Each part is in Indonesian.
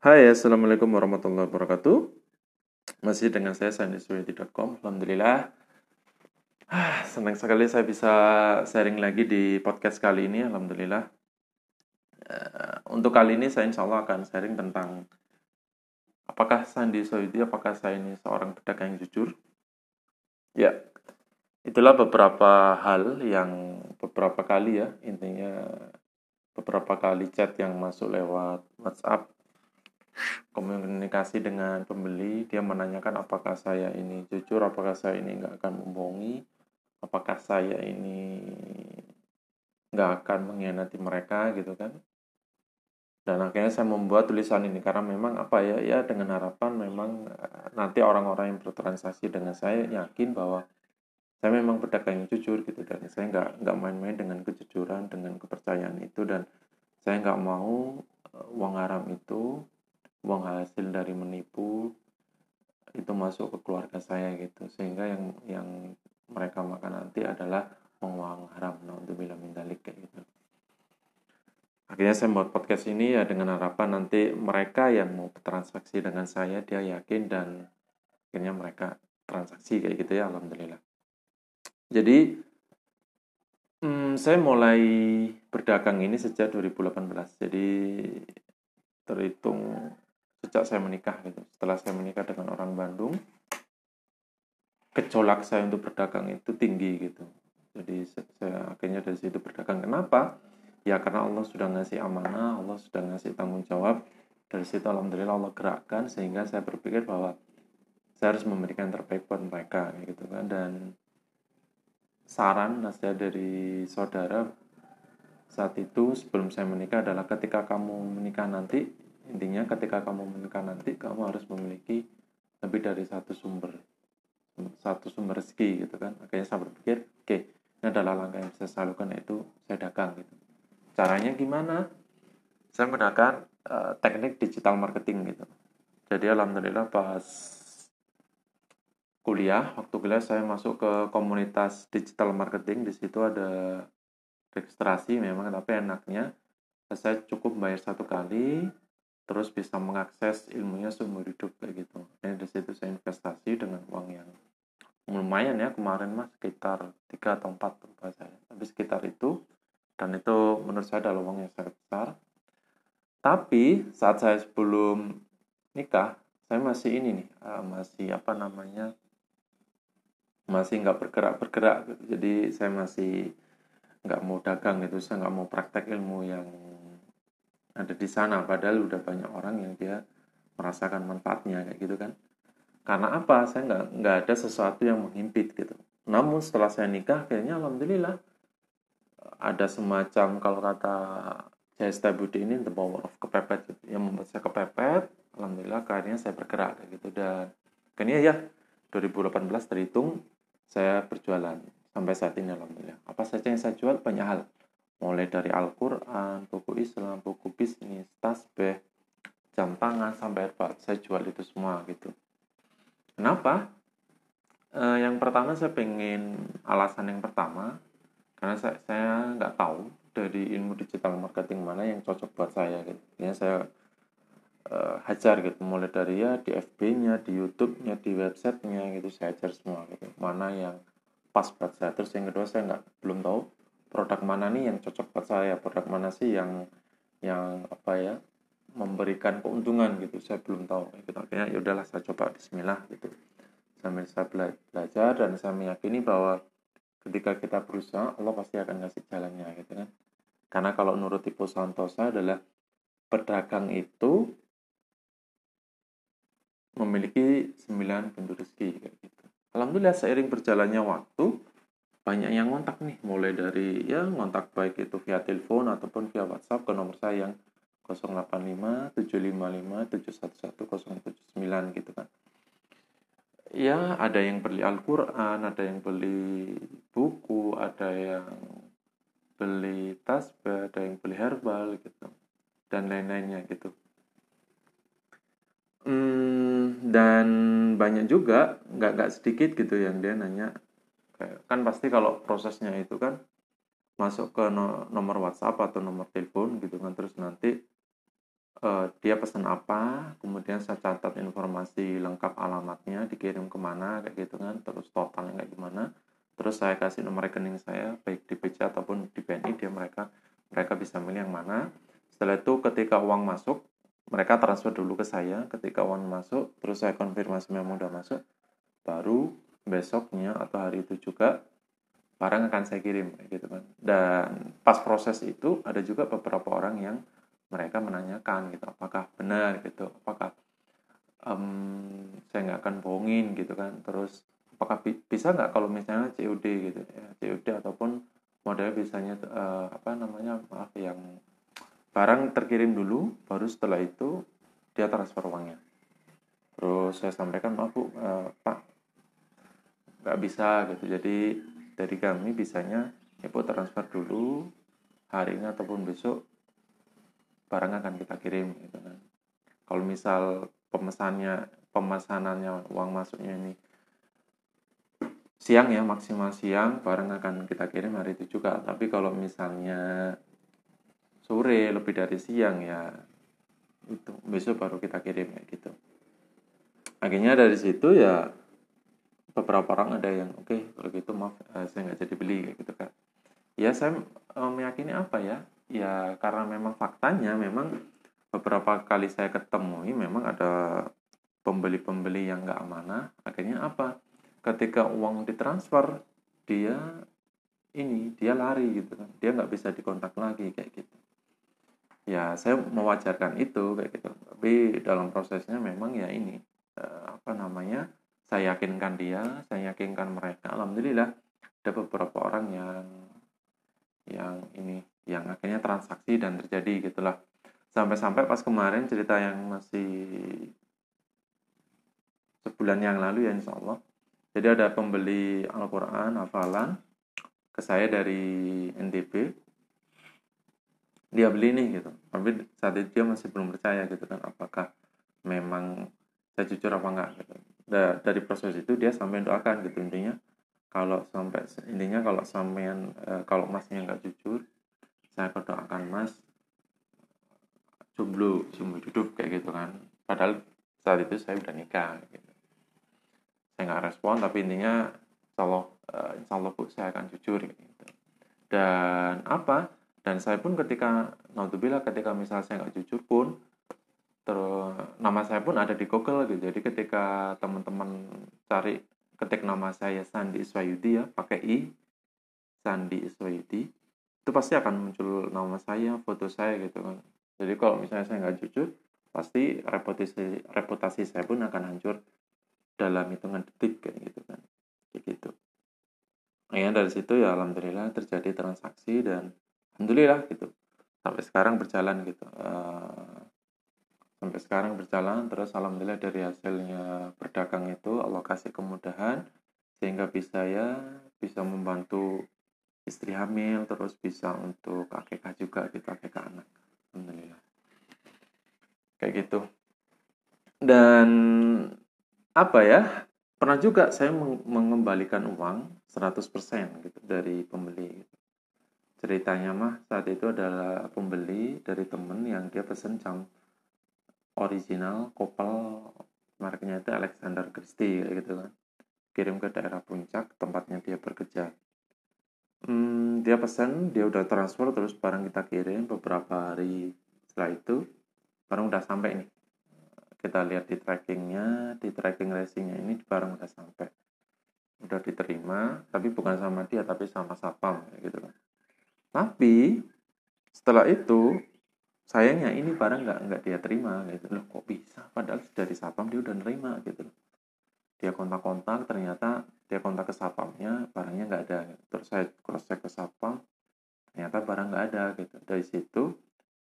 Hai, Assalamualaikum warahmatullahi wabarakatuh. Masih dengan saya, sandiswedi.com. Alhamdulillah. Ah, senang sekali saya bisa sharing lagi di podcast kali ini. Alhamdulillah. Uh, untuk kali ini saya insya Allah akan sharing tentang apakah Sandi Soedi, apakah saya ini seorang pedagang yang jujur? Ya, itulah beberapa hal yang beberapa kali ya, intinya beberapa kali chat yang masuk lewat WhatsApp komunikasi dengan pembeli dia menanyakan apakah saya ini jujur? Apakah saya ini nggak akan membohongi? Apakah saya ini nggak akan mengkhianati mereka? Gitu kan. Dan akhirnya saya membuat tulisan ini karena memang apa ya ya dengan harapan memang eh, nanti orang-orang yang bertransaksi dengan saya yakin bahwa saya memang pedagang yang jujur gitu dan saya nggak nggak main-main dengan kejujuran dengan kepercayaan itu dan saya nggak mau eh, uang haram itu uang hasil dari menipu itu masuk ke keluarga saya gitu. Sehingga yang yang mereka makan nanti adalah uang haram nah untuk bila mindalik kayak gitu. Akhirnya saya buat podcast ini ya dengan harapan nanti mereka yang mau transaksi dengan saya dia yakin dan akhirnya mereka transaksi kayak gitu ya alhamdulillah. Jadi hmm, saya mulai berdagang ini sejak 2018 jadi terhitung sejak saya menikah gitu. Setelah saya menikah dengan orang Bandung, gejolak saya untuk berdagang itu tinggi gitu. Jadi saya akhirnya dari situ berdagang. Kenapa? Ya karena Allah sudah ngasih amanah, Allah sudah ngasih tanggung jawab. Dari situ alhamdulillah Allah gerakkan sehingga saya berpikir bahwa saya harus memberikan terbaik buat mereka gitu kan dan saran nasihat dari saudara saat itu sebelum saya menikah adalah ketika kamu menikah nanti intinya ketika kamu menikah nanti kamu harus memiliki lebih dari satu sumber satu sumber rezeki gitu kan. Akhirnya saya berpikir oke okay, ini adalah langkah yang saya lakukan yaitu saya dagang gitu. Caranya gimana? Saya menggunakan uh, teknik digital marketing gitu. Jadi alhamdulillah pas kuliah waktu kuliah saya masuk ke komunitas digital marketing. Di situ ada registrasi memang tapi enaknya. Saya cukup bayar satu kali terus bisa mengakses ilmunya seumur hidup kayak gitu. Ini di situ saya investasi dengan uang yang lumayan ya kemarin mas sekitar 3 atau 4 lupa saya. Tapi sekitar itu dan itu menurut saya adalah uang yang sangat besar. Tapi saat saya sebelum nikah saya masih ini nih uh, masih apa namanya masih nggak bergerak bergerak gitu. jadi saya masih nggak mau dagang gitu saya nggak mau praktek ilmu yang ada di sana padahal udah banyak orang yang dia merasakan manfaatnya kayak gitu kan. Karena apa? Saya nggak nggak ada sesuatu yang menghimpit gitu. Namun setelah saya nikah kayaknya alhamdulillah ada semacam kalau kata Jaya Budi ini the power of kepepet gitu. yang membuat saya kepepet alhamdulillah akhirnya saya bergerak kayak gitu. Dan akhirnya ya 2018 terhitung saya berjualan. Sampai saat ini alhamdulillah. Apa saja yang saya jual banyak hal mulai dari Al-Quran, buku Islam, buku bisnis, tasbih, jam tangan, sampai herbal. Saya jual itu semua gitu. Kenapa? E, yang pertama saya pengen alasan yang pertama karena saya nggak tahu dari ilmu digital marketing mana yang cocok buat saya gitu. Ya saya e, hajar gitu mulai dari ya di FB-nya, di YouTube-nya, di website-nya gitu saya hajar semua gitu. Mana yang pas buat saya. Terus yang kedua saya nggak belum tahu produk mana nih yang cocok buat saya produk mana sih yang yang apa ya memberikan keuntungan gitu. Saya belum tahu. Gitu akhirnya ya udahlah saya coba Bismillah gitu. Sambil saya belajar dan saya meyakini bahwa ketika kita berusaha Allah pasti akan ngasih jalannya gitu kan. Karena kalau menurut tipe Santosa adalah pedagang itu memiliki sembilan pintu rezeki gitu. Alhamdulillah seiring berjalannya waktu banyak yang ngontak nih mulai dari ya ngontak baik itu via telepon ataupun via WhatsApp ke nomor saya yang 085 755 711 079 gitu kan. Ya ada yang beli Al-Quran ada yang beli buku ada yang beli tasbih ada yang beli herbal gitu dan lain-lainnya gitu. Hmm, dan banyak juga nggak nggak sedikit gitu yang dia nanya kan pasti kalau prosesnya itu kan masuk ke nomor WhatsApp atau nomor telepon gitu kan. Terus nanti uh, dia pesan apa kemudian saya catat informasi lengkap alamatnya dikirim ke mana kayak gitu kan. Terus totalnya kayak gimana. Terus saya kasih nomor rekening saya baik di BCA ataupun di BNI dia mereka mereka bisa milih yang mana. Setelah itu ketika uang masuk mereka transfer dulu ke saya. Ketika uang masuk terus saya konfirmasi memang udah masuk baru besoknya atau hari itu juga barang akan saya kirim gitu kan. Dan pas proses itu ada juga beberapa orang yang mereka menanyakan gitu apakah benar? gitu. Apakah um, saya nggak akan bohongin? gitu kan. Terus apakah bi bisa nggak kalau misalnya COD gitu ya. COD ataupun model biasanya uh, apa namanya maaf yang barang terkirim dulu baru setelah itu dia transfer uangnya. Terus saya sampaikan maaf bu uh, pak nggak bisa gitu. Jadi dari kami bisanya ibu transfer dulu hari ini ataupun besok barang akan kita kirim gitu kan. Kalau misal pemesannya pemesanannya uang masuknya ini siang ya maksimal siang barang akan kita kirim hari itu juga. Tapi kalau misalnya sore lebih dari siang ya itu besok baru kita kirim ya gitu. Akhirnya dari situ ya beberapa orang ada yang oke okay, kalau gitu maaf uh, saya nggak jadi beli kayak gitu kan ya saya uh, meyakini apa ya? Ya karena memang faktanya memang beberapa kali saya ketemui memang ada pembeli-pembeli yang nggak amanah. Akhirnya apa? Ketika uang ditransfer dia ini dia lari gitu kan. Dia nggak bisa dikontak lagi kayak gitu. Ya saya mewajarkan itu kayak gitu. Tapi dalam prosesnya memang ya ini uh, apa namanya saya yakinkan dia saya yakinkan mereka. Alhamdulillah ada beberapa orang yang yang ini yang akhirnya transaksi dan terjadi gitulah. Sampai-sampai pas kemarin cerita yang masih sebulan yang lalu ya insya Allah. Jadi ada pembeli Al-Quran hafalan ke saya dari NTB dia beli nih gitu. Tapi saat itu dia masih belum percaya gitu kan apakah memang saya jujur apa enggak gitu da, dari proses itu dia sampai doakan gitu. Intinya kalau sampai intinya kalau sampean e, kalau masnya nggak jujur saya akan doakan mas jomblo jomblo hidup kayak gitu kan. Padahal saat itu saya udah nikah gitu. Saya nggak respon tapi intinya insya Allah e, Allah bu saya akan jujur gitu. Dan apa? Dan saya pun ketika naudzubillah ketika misal saya nggak jujur pun terus nama saya pun ada di Google gitu. Jadi ketika teman-teman cari ketik nama saya Sandi Iswayudi ya pakai i Sandi Iswayudi itu pasti akan muncul nama saya foto saya gitu kan. Jadi kalau misalnya saya nggak jujur pasti reputasi reputasi saya pun akan hancur dalam hitungan detik kayak gitu kan. Kayak gitu. Ya dari situ ya alhamdulillah terjadi transaksi dan alhamdulillah gitu. Sampai sekarang berjalan gitu. Uh, sampai sekarang berjalan terus alhamdulillah dari hasilnya berdagang itu Allah kasih kemudahan sehingga bisa ya bisa membantu istri hamil terus bisa untuk akekah juga gitu akekah anak. Alhamdulillah. Kayak gitu. Dan apa ya pernah juga saya mengembalikan uang 100% gitu dari pembeli. Ceritanya mah saat itu adalah pembeli dari temen yang dia pesen jam original kopel mereknya itu Alexander Christie gitu kan. Kirim ke daerah puncak tempatnya dia bekerja. Hmm, dia pesan dia udah transfer terus barang kita kirim beberapa hari setelah itu barang udah sampai nih. Kita lihat di trackingnya di tracking racingnya ini barang udah sampai. Udah diterima tapi bukan sama dia tapi sama sapam gitu kan. Tapi setelah itu sayangnya ini barang nggak nggak dia terima gitu loh. Kok bisa? Padahal dari sapam dia udah nerima gitu loh. Dia kontak-kontak ternyata dia kontak ke sapamnya barangnya nggak ada. Terus saya cross check ke sapam ternyata barang nggak ada gitu. Dari situ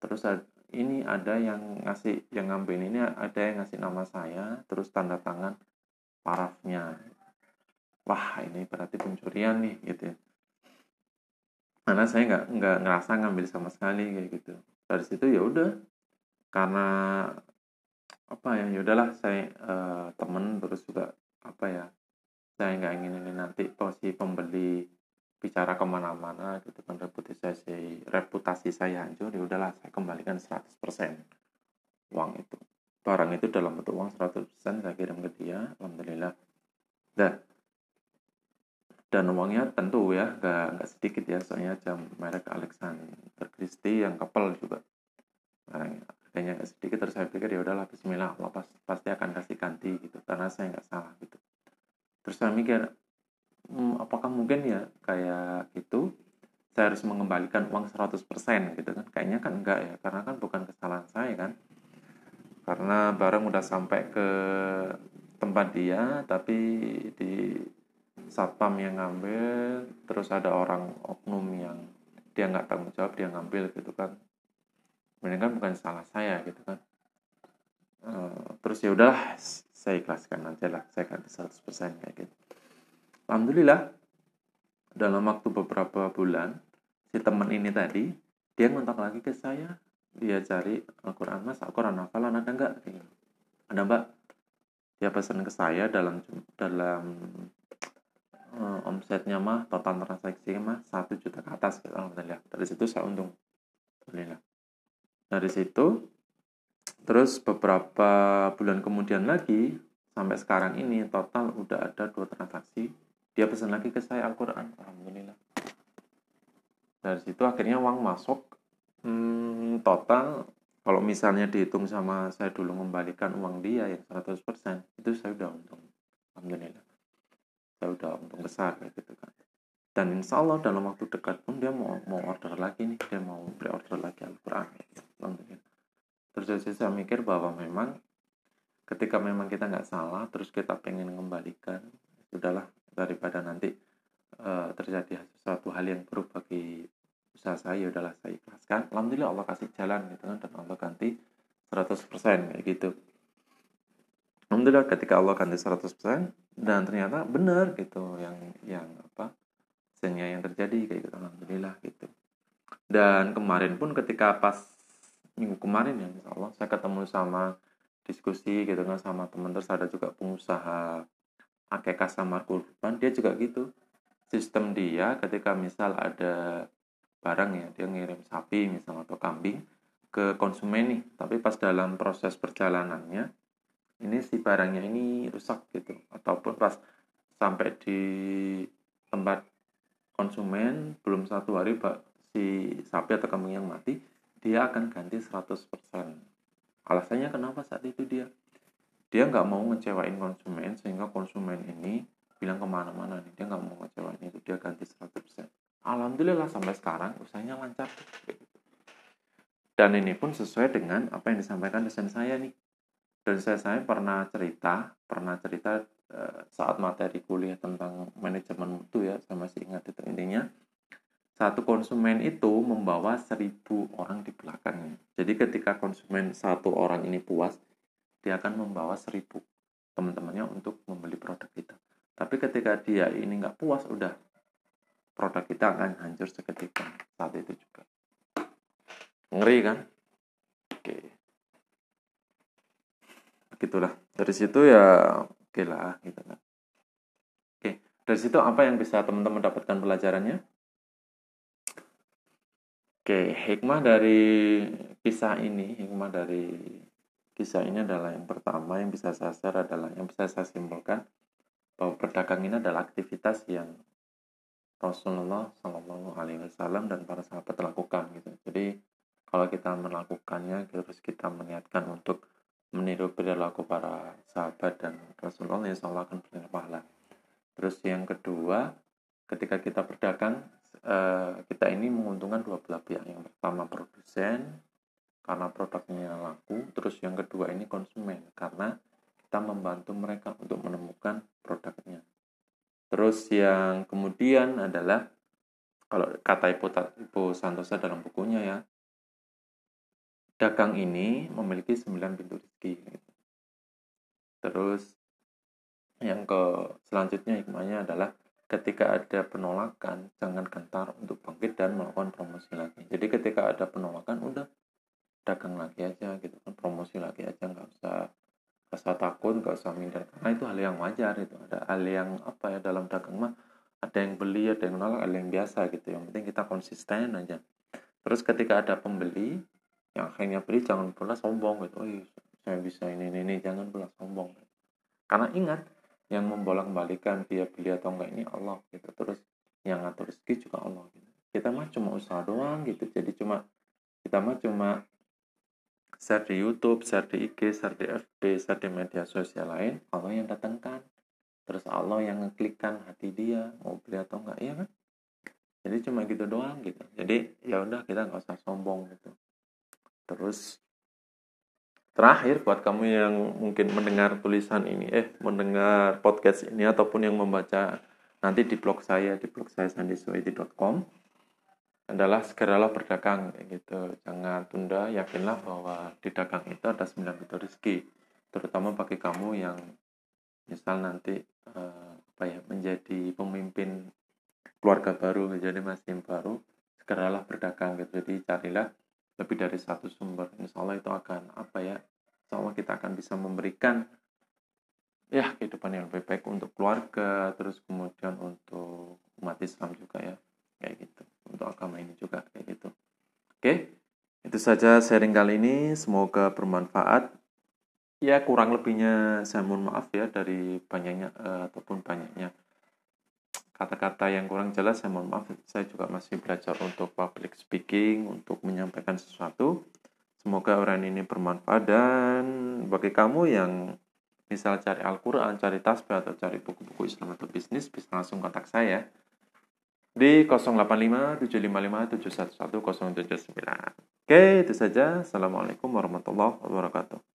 terus ini ada yang ngasih yang ngambil ini ada yang ngasih nama saya terus tanda tangan parafnya. Wah ini berarti pencurian nih gitu ya karena saya nggak nggak ngerasa ngambil sama sekali kayak gitu. Dari situ ya udah. Karena apa ya ya udahlah saya uh, temen terus juga apa ya saya nggak ingin ini nanti posisi pembeli bicara ke mana-mana gitu kan reputasi saya reputasi saya hancur ya udahlah saya kembalikan 100% uang itu. Barang itu dalam bentuk uang 100% saya kirim ke dia alhamdulillah dan dan uangnya tentu ya nggak nggak sedikit ya. Soalnya jam merek Alexander Christie yang kapal juga. Barangnya harganya nggak sedikit terus saya pikir ya udahlah Bismillah Allah pas, pasti akan kasih ganti gitu. Karena saya nggak salah gitu. Terus saya mikir hmm, apakah mungkin ya kayak gitu saya harus mengembalikan uang 100% gitu kan. Kayaknya kan enggak ya karena kan bukan kesalahan saya kan. Karena barang udah sampai ke tempat dia tapi di satpam yang ngambil terus ada orang oknum yang dia nggak tanggung jawab dia ngambil gitu kan. Kan bukan salah saya gitu kan. Uh, terus ya udahlah saya ikhlaskan aja lah saya ganti 100% kayak gitu. Alhamdulillah dalam waktu beberapa bulan si teman ini tadi dia ngontak lagi ke saya. Dia cari Al-Quran mas Al-Quran hafalan ada enggak ada mbak. Dia pesan ke saya dalam dalam omsetnya mah total transaksi mah satu juta ke atas gitu. alhamdulillah dari situ saya untung. Alhamdulillah dari situ terus beberapa bulan kemudian lagi sampai sekarang ini total udah ada dua transaksi. Dia pesan lagi ke saya Al-Quran. Alhamdulillah. Dari situ akhirnya uang masuk. Hmm, total kalau misalnya dihitung sama saya dulu membalikan uang dia yang 100% itu saya udah untung. Alhamdulillah saya udah untung besar kayak gitu kan. Dan insya Allah dalam waktu dekat pun dia mau mau order lagi nih dia mau beli order lagi Al-Quran alhamdulillah terus saya mikir bahwa memang ketika memang kita nggak salah terus kita pengen mengembalikan sudahlah daripada nanti uh, terjadi sesuatu hal yang buruk bagi usaha saya ya udahlah saya ikhlaskan. Alhamdulillah Allah kasih jalan gitu kan dan Allah ganti 100% kayak gitu alhamdulillah ketika Allah ganti 100% dan ternyata benar gitu yang yang apa sehingga yang terjadi kayak gitu. Alhamdulillah gitu. Dan kemarin pun ketika pas minggu kemarin ya insya Allah saya ketemu sama diskusi gitu kan sama teman terus ada juga pengusaha akekah samar kurban dia juga gitu. Sistem dia ketika misal ada barang ya dia ngirim sapi misalnya atau kambing ke konsumen nih tapi pas dalam proses perjalanannya ini si barangnya ini rusak gitu. Ataupun pas sampai di tempat konsumen belum satu hari pak si sapi atau kambing yang mati dia akan ganti 100% alasannya kenapa saat itu dia? Dia nggak mau ngecewain konsumen sehingga konsumen ini bilang ke mana-mana nih dia nggak mau ngecewain itu dia ganti 100% alhamdulillah sampai sekarang usahanya lancar. Dan ini pun sesuai dengan apa yang disampaikan dosen saya nih dan saya saya pernah cerita pernah cerita uh, saat materi kuliah tentang manajemen mutu ya saya masih ingat itu intinya satu konsumen itu membawa seribu orang di belakangnya. Jadi ketika konsumen satu orang ini puas, dia akan membawa seribu teman-temannya untuk membeli produk kita. Tapi ketika dia ini nggak puas, udah produk kita akan hancur seketika saat itu juga ngeri kan oke begitulah dari situ ya oke lah gitu kan. Oke dari situ apa yang bisa teman-teman dapatkan pelajarannya? Oke hikmah dari kisah ini hikmah dari kisah ini adalah yang pertama yang bisa saya share adalah yang bisa saya simpulkan bahwa pedagang ini adalah aktivitas yang Rasulullah Shallallahu Alaihi Wasallam dan para sahabat lakukan gitu. Jadi kalau kita melakukannya terus kita meniatkan untuk meniru perilaku para sahabat dan Rasulullah ya Allah akan punya pahala. Terus yang kedua, ketika kita berdagang eh, kita ini menguntungkan dua belah pihak. Yang pertama produsen karena produknya laku, terus yang kedua ini konsumen karena kita membantu mereka untuk menemukan produknya. Terus yang kemudian adalah kalau kata Ibu, Ibu Santosa dalam bukunya ya, dagang ini memiliki 9 pintu rezeki. Terus yang ke selanjutnya hikmahnya adalah ketika ada penolakan jangan gentar untuk bangkit dan melakukan promosi lagi. Jadi ketika ada penolakan udah dagang lagi aja gitu kan promosi lagi aja nggak usah rasa takut nggak usah minder karena itu hal yang wajar itu ada hal yang apa ya dalam dagang mah ada yang beli ada yang nolak ada yang biasa gitu yang penting kita konsisten aja terus ketika ada pembeli yang akhirnya beli jangan pernah sombong gitu oh saya bisa ini ini, ini. jangan pernah sombong karena ingat yang membolak balikan dia beli atau enggak ini Allah gitu terus yang ngatur rezeki juga Allah gitu. kita mah cuma usaha doang gitu jadi cuma kita mah cuma share di YouTube, share di IG, share di FB, share di media sosial lain, Allah yang datangkan. Terus Allah yang ngeklikkan hati dia, mau beli atau enggak, iya kan? Jadi cuma gitu doang gitu. Jadi ya udah kita nggak usah sombong gitu. Terus Terakhir buat kamu yang mungkin mendengar tulisan ini, eh mendengar podcast ini ataupun yang membaca nanti di blog saya di blog saya sandiswaiti.com adalah segeralah berdagang gitu. Jangan tunda, yakinlah bahwa di dagang itu ada sembilan pintu rezeki. Terutama bagi kamu yang misal nanti uh, apa ya menjadi pemimpin keluarga baru, menjadi masing baru, segeralah berdagang gitu. Jadi carilah lebih dari satu sumber. Insya Allah itu akan apa ya insya Allah kita akan bisa memberikan ya kehidupan yang lebih baik untuk keluarga terus kemudian untuk umat Islam juga ya. Kayak gitu. Untuk agama ini juga kayak gitu. Oke itu saja sharing kali ini. Semoga bermanfaat. Ya kurang lebihnya saya mohon maaf ya dari banyaknya uh, ataupun banyaknya kata-kata yang kurang jelas saya mohon maaf saya juga masih belajar untuk public speaking untuk menyampaikan sesuatu. Semoga orang ini bermanfaat dan bagi kamu yang misal cari Al-Quran, cari tasbih atau cari buku-buku Islam atau bisnis bisa langsung kontak saya di 085 755 711 079 oke itu saja Assalamualaikum warahmatullahi wabarakatuh